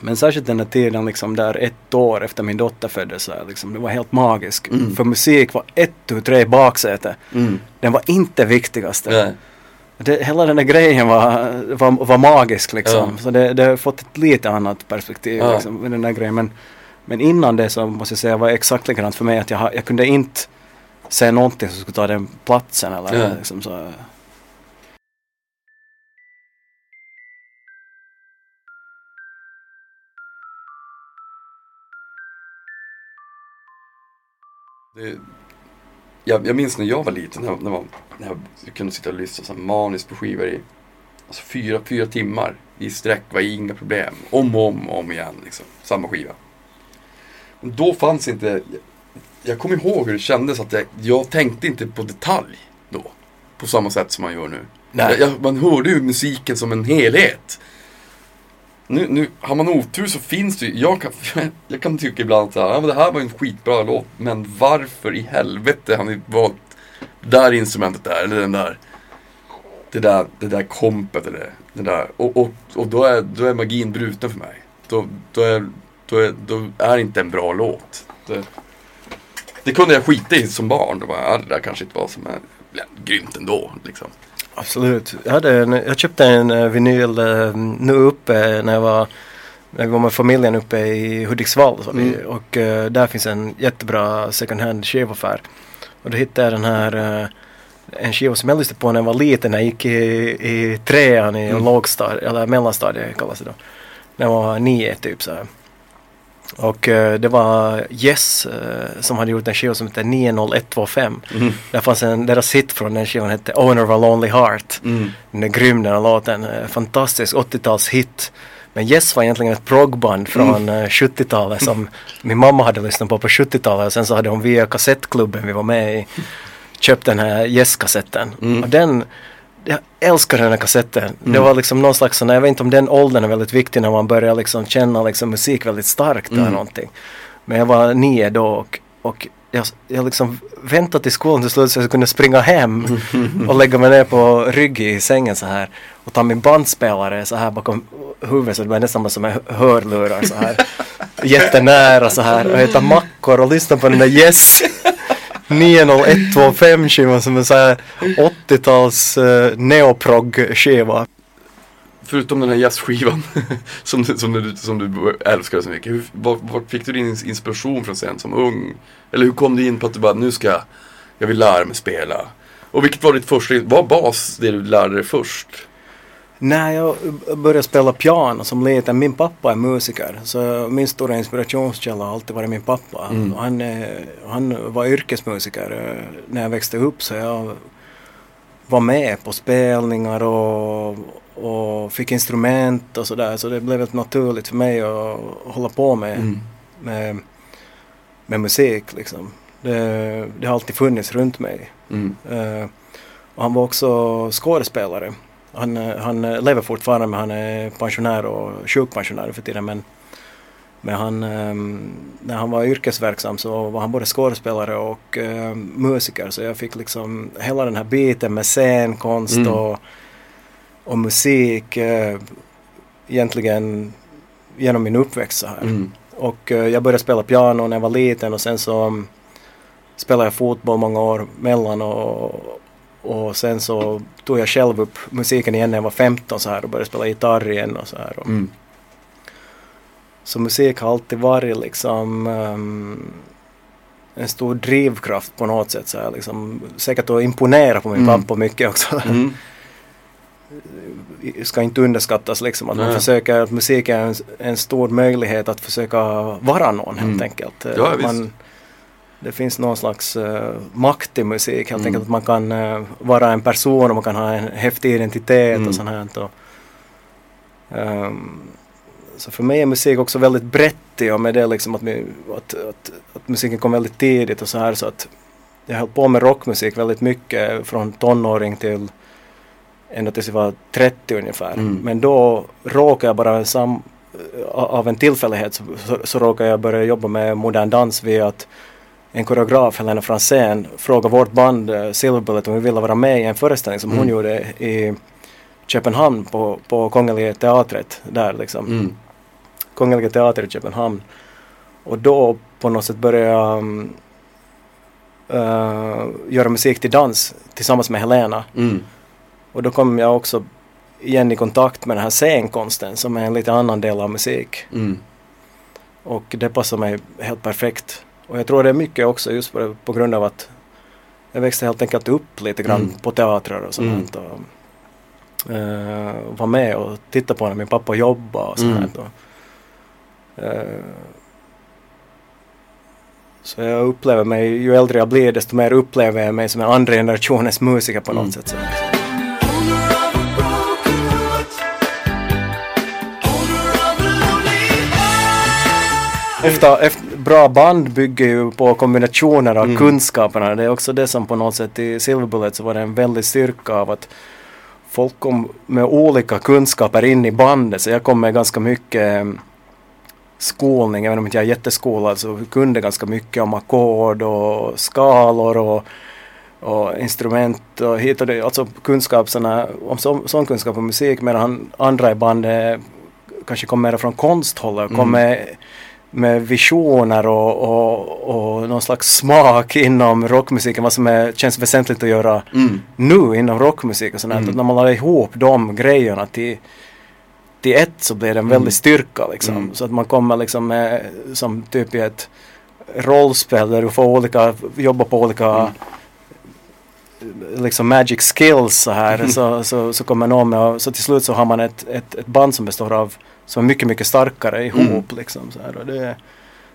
men särskilt den där tiden liksom där ett år efter min dotter föddes så här, liksom, det var helt magisk. Mm. För musik var ett, tu, tre i baksätet. Mm. Den var inte viktigaste. Nej. Det, hela den där grejen var, var, var magisk liksom. Ja. Så det, det har fått ett lite annat perspektiv Ja. liksom, med den där grejen. Men, men innan det så måste jag säga var det exakt likadant för mig att jag, jag kunde inte säga någonting som skulle ta den platsen eller Ja. liksom så. Det, jag, jag minns när jag var liten, när, när, man, när jag, jag kunde sitta och lyssna så maniskt på skivor i alltså fyra, fyra timmar i sträck var inga problem. Om och om om igen, liksom. Samma skiva. Men då fanns inte, jag, jag kommer ihåg hur det kändes att jag, jag tänkte inte på detalj då. På samma sätt som man gör nu. Nej. Jag, man hörde ju musiken som en helhet. Nu, nu, har man otur så finns det ju, jag kan, jag kan tycka ibland att ja, men det här var en skitbra låt, men varför i helvete har ni valt det där instrumentet där, eller den där, det där, det där kompet eller det där. Och, och, och då, är, då är magin bruten för mig. Då, då, är, då, är, då är det inte en bra låt. Det, det kunde jag skita i som barn. Det, bara, ja, det där kanske inte var som är ja, grymt ändå. Liksom. Absolut. Jag, hade en, jag köpte en uh, vinyl eh, nu uppe när jag var när vi var med familjen uppe i Hudiksvall så Mm. och eh, där finns en jättebra second hand skivaffär. Och då hittade jag den här eh, en skiva som jag lyssnade på när jag var liten när jag gick i, i trean i Mm. lågstadiet, eller mellanstadiet kallas det då. När jag var nio typ så här. Och eh, det var Yes eh, som hade gjort en skiva som heter 90125. Mm. Där fanns en, deras hit från den skivan hette Owner of a Lonely Heart. Mm. Den är grym den här låten, eh, fantastisk 80-talshit. Men Yes var egentligen ett proggband från eh, 70-talet som min mamma hade lyssnat på på 70-talet och sen så hade hon via kassettklubben vi var med i köpt den här Yes-kassetten. Mm. Och den, jag älskar den här kassetten. Det Mm. var liksom någon slags, sån- jag vet inte om den åldern är väldigt viktig när man börjar liksom känna liksom musik väldigt starkt eller Mm. någonting. Men jag var nio då och, och jag, jag liksom väntade till skolan till slut så jag kunde springa hem och lägga mig ner på rygg i sängen så här och ta min bandspelare så här bakom huvudet så det var nästan som en hörlurar så här jättenära så här och äta mackor och lyssna på den där Yes 90125 skiva som en sån här 80-tals uh, eh, neoprog-skiva. Förutom den här jazzskivan som, du- som, du, som du älskar så mycket. Hur, var, var fick du din inspiration från sen som ung? Eller hur kom du in på att du bara, nu ska jag, jag vill lära mig spela? Och vilket var ditt första, var bas det du lärde dig först? När jag började spela piano som liten, min pappa är musiker, så min stora inspirationskälla har alltid varit min pappa. Mm. Han, eh, han var yrkesmusiker eh, när jag växte upp så jag var med på spelningar och, och fick instrument och sådär så det blev väldigt naturligt för mig att hålla på med, Mm. med, med musik liksom. Det, det har alltid funnits runt mig. Mm. Eh, och han var också skådespelare. Han, eh, han eh, lever fortfarande men han är pensionär och sjukpensionär för tiden. Men, men han, ehm, när han var yrkesverksam så var han både skådespelare och eh, musiker. Så jag fick liksom hela den här biten med scenkonst Mm. och, och musik eh, egentligen genom min uppväxt så här. Mm. Och eh, jag började spela piano när jag var liten och sen så um, spelade jag fotboll många år mellan och, och sen så tog jag själv upp musiken igen när jag var 15 så här och började spela gitarr igen och så här. Och, Mm. Så musik har alltid varit liksom um, en stor drivkraft på något sätt så här liksom. Säkert att imponera på min Mm. pappa mycket också. Mm. ska inte underskattas liksom. Att man Nej. försöker, att musik är en, en stor möjlighet att försöka vara någon helt Mm. enkelt. Ja, visst. Det finns någon slags uh, makt i musik helt Mm. enkelt. Att man kan eh, vara en person och man kan ha en häftig identitet Mm. och sånt här. Och, ehm, så för mig är musik också väldigt brett i och med det liksom att, att, att, att musiken kom väldigt tidigt och så här så att jag höll på med rockmusik väldigt mycket från tonåring till ända tills jag var 30 ungefär. Mm. Men då råkade jag bara sam, av en tillfällighet så, så, så råkade jag börja jobba med modern dans via att en koreograf, Helena Fransén, frågade vårt band eh, Silver Bullet om vi ville vara med i en föreställning som hon Mm. gjorde i Köpenhamn på, på Kungliga teatret där liksom. Mm. Kungliga teater i Köpenhamn. Och då på något sätt började um, eh, göra musik till dans tillsammans med Helena. Mm. Och då kom jag också igen i kontakt med den här scenkonsten som är en lite annan del av musik. Mm. Och det passar mig helt perfekt. Och jag tror det är mycket också just på, på grund av att jag växte helt enkelt upp lite grann Mm. på teatrar och sånt. Och, eh, var med och tittade på när min pappa jobbade och sånt. Mm. Och, eh, så jag upplever mig, ju äldre jag blir desto mer upplever jag mig som en andra generationens musiker på något Mm. sätt. Så. Ofta, efter, bra band bygger ju på kombinationer av Mm. kunskaperna. Det är också det som på något sätt i Silver Bullet så var det en väldig styrka av att folk kom med olika kunskaper in i bandet. Så jag kom med ganska mycket eh, skolning, även om inte jag är jätteskolad så kunde ganska mycket om ackord och skalor och, och instrument och hit och dit. Alltså kunskap, såna, om sån, sån kunskap om musik medan andra i bandet kanske kom mer från konsthållet, kom Mm. med med visioner och, och, och någon slags smak inom rockmusiken, vad som är, känns väsentligt att göra Mm. nu inom rockmusik och sånt Mm. Att när man lägger ihop de grejerna till, till ett så blir det en väldig styrka liksom. Mm. Så att man kommer liksom med, som typ i ett rollspel där du får olika, jobba på olika Mm. liksom magic skills så här så, så, så kommer någon med och, så till slut så har man ett, ett, ett band som består av som är mycket, mycket starkare ihop Mm. liksom så här och det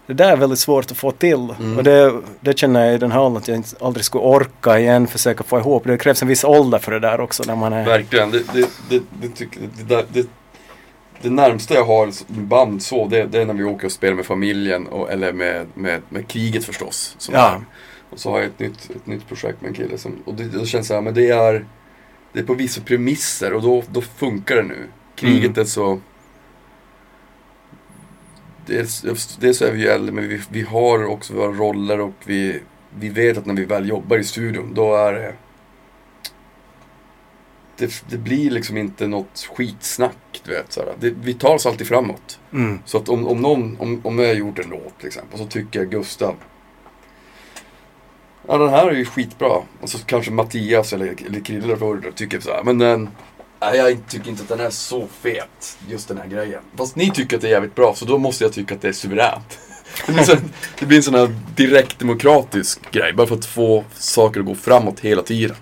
det där är väldigt svårt att få till Mm. och det, det känner jag i den här åldern att jag aldrig skulle orka igen försöka få ihop. Det krävs en viss ålder för det där också när man är... Verkligen. Det, det, det, det, tycker- det, det, det närmsta jag har band så, det, det är när vi åker och spelar med familjen och, eller med, med, med kriget förstås. Som Ja. Och så har jag ett nytt, ett nytt projekt med en kille som, och det, det känns så här, men det är, det är på vissa premisser och då, då funkar det nu. Kriget Mm. är så dels, dels är vi ju äldre men vi, vi har också våra roller och vi, vi vet att när vi väl jobbar i studion då är det det, det blir liksom inte något skitsnack, du vet. Det, vi tar oss alltid framåt. Mm. Så att om, om någon, om, om jag har gjort en låt till exempel, så tycker jag Gustav Ja den här är ju skitbra. Och så kanske Mattias eller, eller Krille tycker så här, men den Nej jag tycker inte att den är så fet, just den här grejen. Fast ni tycker att det är jävligt bra, så då måste jag tycka att det är suveränt. Det blir, så, det blir en sån här direkt demokratisk grej, bara för att få saker att gå framåt hela tiden.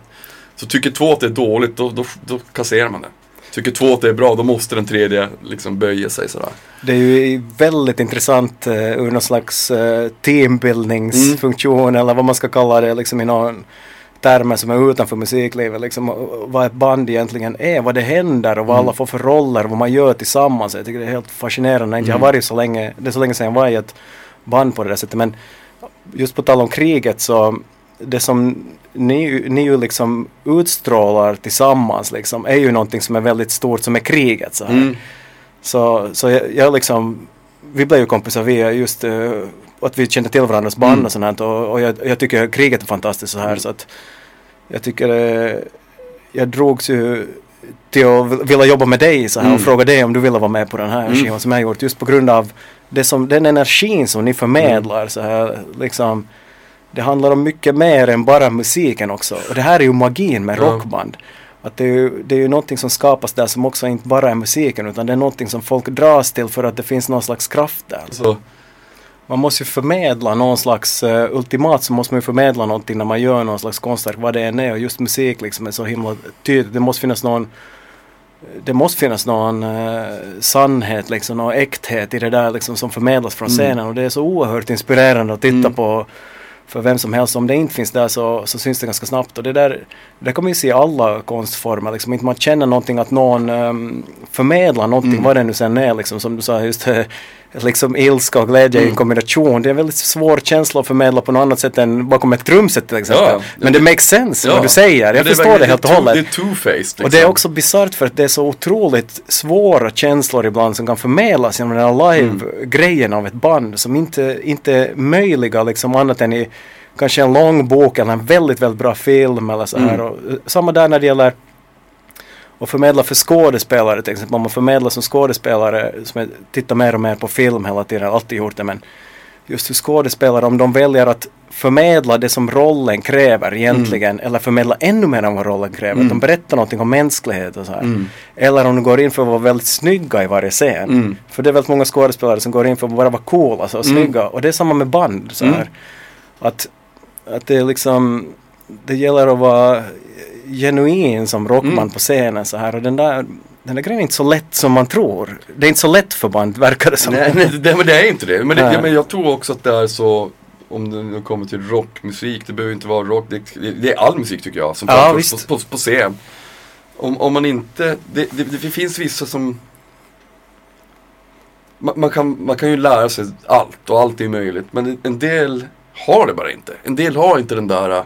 Så tycker två att det är dåligt, då, då, då kasserar man det. Tycker två att det är bra, då måste den tredje liksom böja sig sådär. Det är ju väldigt intressant uh, ur någon slags uh, teambildningsfunktion eller vad man ska kalla det liksom i någon termer som är utanför musiklivet. Liksom, vad ett band egentligen är, vad det händer och vad alla får för roller, vad man gör tillsammans. Jag tycker det är helt fascinerande. Jag har varit så länge, det är så länge sedan jag var i ett band på det där sättet. Men just på tal om kriget så det som ni, ni ju liksom utstrålar tillsammans liksom är ju någonting som är väldigt stort som är kriget. Så. Mm. så, så jag, jag liksom, vi blev ju kompisar via just eh, att vi kände till varandras band Mm. och sånt här, och, och jag, jag tycker kriget är fantastiskt så här så att jag tycker eh, jag drogs ju till att vil- vilja jobba med dig så här och Mm. fråga dig om du ville vara med på den här Mm. skivan som jag har gjort just på grund av det som, den energin som ni förmedlar så här liksom det handlar om mycket mer än bara musiken också och det här är ju magin med rockband att det är, ju, det är ju någonting som skapas där som också inte bara är musiken utan det är någonting som folk dras till för att det finns någon slags kraft där. Så, Man måste ju förmedla någon slags, uh, ultimat så måste man ju förmedla någonting när man gör någon slags konstverk, vad det än är och just musik liksom är så himla tydligt. Det måste finnas någon det måste finnas någon uh, sannhet liksom, någon äkthet i det där liksom som förmedlas från Mm. scenen och det är så oerhört inspirerande att titta Mm. på för vem som helst. Om det inte finns där så, så syns det ganska snabbt och det där det kommer vi se i alla konstformer. Liksom. Inte man känner någonting att någon um, förmedlar någonting, Mm. vad det nu sen är liksom som du sa just eh, liksom ilska och glädje i en Mm. kombination. Det är en väldigt svår känsla att förmedla på något annat sätt än bakom ett trumset till exempel. Ja, Men det makes sense Ja. vad du säger. Jag Men förstår det helt och hållet. Det är two-faced liksom. Och det är också bisarrt för att det är så otroligt svåra känslor ibland som kan förmedlas genom den här live-grejen av ett band som inte, inte är möjliga liksom annat än i kanske en lång bok eller en väldigt, väldigt bra film eller så här. Mm. Och, eh, samma där när det gäller att förmedla för skådespelare till exempel. Om man förmedlar som skådespelare, som jag tittar mer och mer på film hela tiden, alltid gjort det men just hur skådespelare, om de väljer att förmedla det som rollen kräver egentligen eller förmedla ännu mer än vad rollen kräver. Mm. Att de berättar någonting om mänsklighet och så här. Mm. Eller om de går in för att vara väldigt snygga i varje scen. Mm. För det är väldigt många skådespelare som går in för att bara vara coola och Mm. snygga. Och det är samma med band. Så här. Mm. Att, att det är liksom, det gäller att vara genuin som rockband Mm. på scenen så här. Och den där, den där grejen är inte så lätt som man tror. Det är inte så lätt för band, verkar det som. Nej, nej det, men det är inte det. Men, det, ja, men jag tror också att det är så, om det nu kommer till rockmusik, det behöver inte vara rock, det, det, är all musik tycker jag som Ja, på, på, på scen. Om, om man inte, det, det, det finns vissa som man, man, kan, man kan ju lära sig allt och allt är möjligt. Men en del har det bara inte. En del har inte den där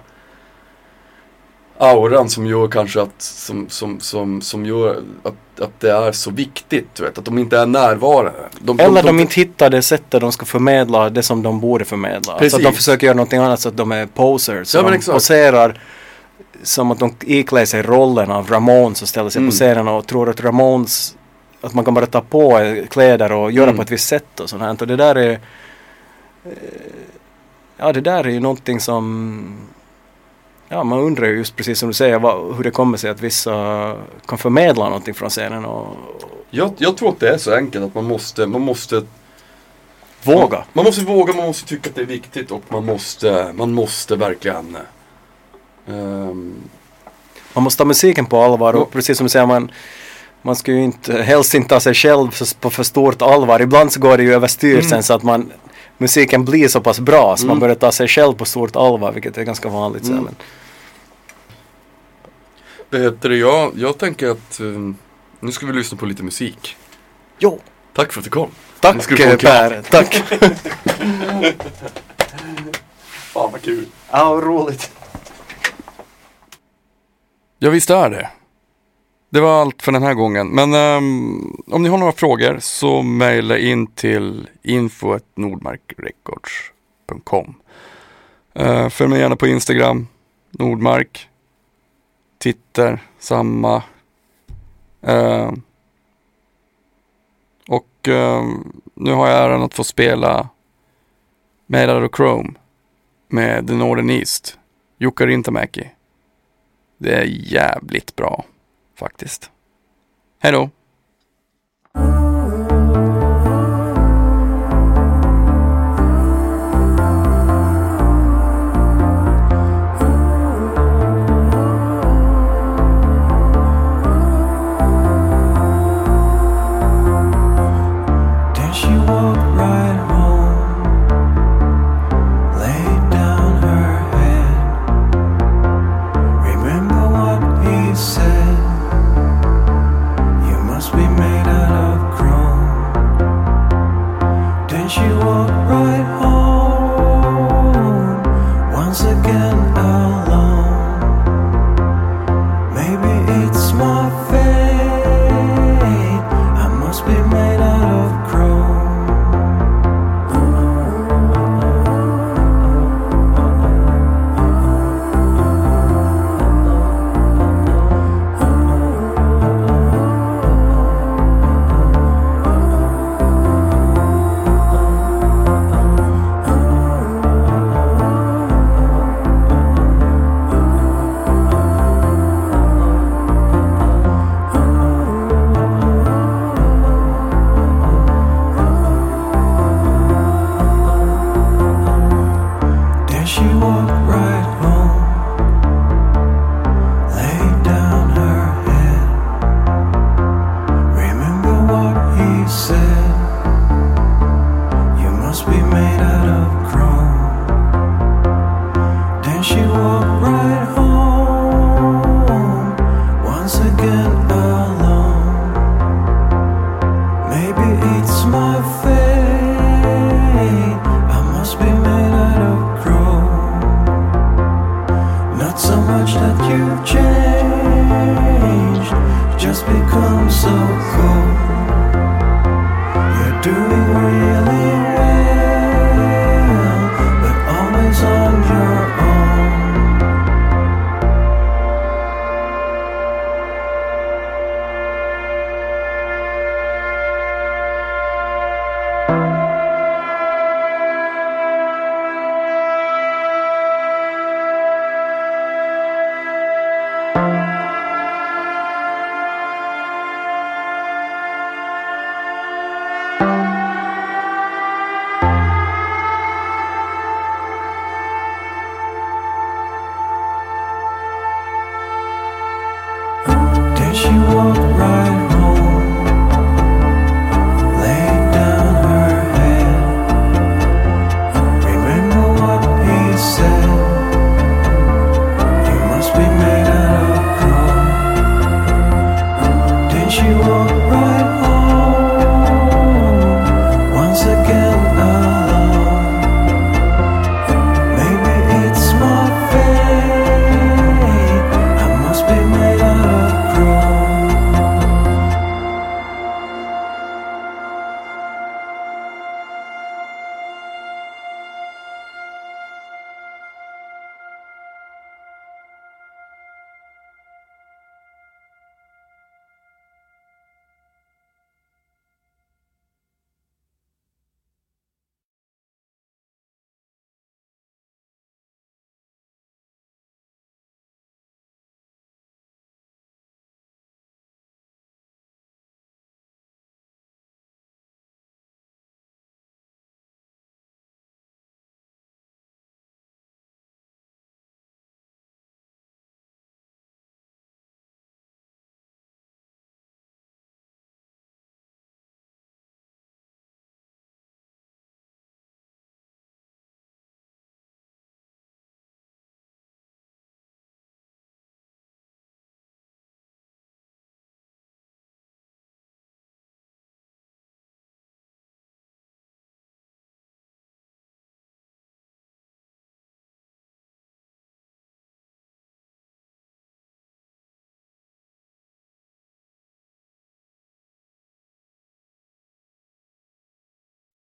auran som gör kanske att, som, som, som, som gör att, att det är så viktigt. Du vet, att de inte är närvarande. De, Eller de inte hittar det sättet de ska förmedla det som de borde förmedla. Alltså att de Precis. försöker göra någonting annat så att de är posers. Så Ja, de exakt. poserar som att de iklär sig rollen av Ramones och ställer sig Mm. på scenen och tror att Ramones att man kan bara ta på kläder och göra Mm. på ett visst sätt och sånt här. Och det där är eh, Ja det där är ju någonting som Ja man undrar ju just precis som du säger vad, hur det kommer sig att vissa kan förmedla någonting från scenen och Jag, jag tror att det är så enkelt att man måste, man måste våga. Man måste våga, man måste tycka att det är viktigt och man måste, man måste verkligen ehm, Man måste ta musiken på allvar och precis som du säger man man ska ju inte, helst inte ta sig själv på för stort allvar. Ibland så går det ju överstyr sen Mm. så att man musiken blir så pass bra så man Mm. börjar ta sig själv på stort allvar vilket är ganska vanligt. Så, Mm. men, Vad heter det? Jag, jag tänker att ehm, nu ska vi lyssna på lite musik. jo, Tack för att du kom. Tack en Per, tack. Fan vad kul. ja, vad roligt. Ja visst är det. Det var allt för den här gången. Men um, om ni har några frågor så mejla in till info.nordmarkrecords.com uh, eh, Följ mig gärna på Instagram, Nordmark. Twitter, samma. Uh, och uh, nu har jag äran att få spela Mailar och Chrome med The Northern East, Jukka Rintamäki. Det är jävligt bra faktiskt. Hej då!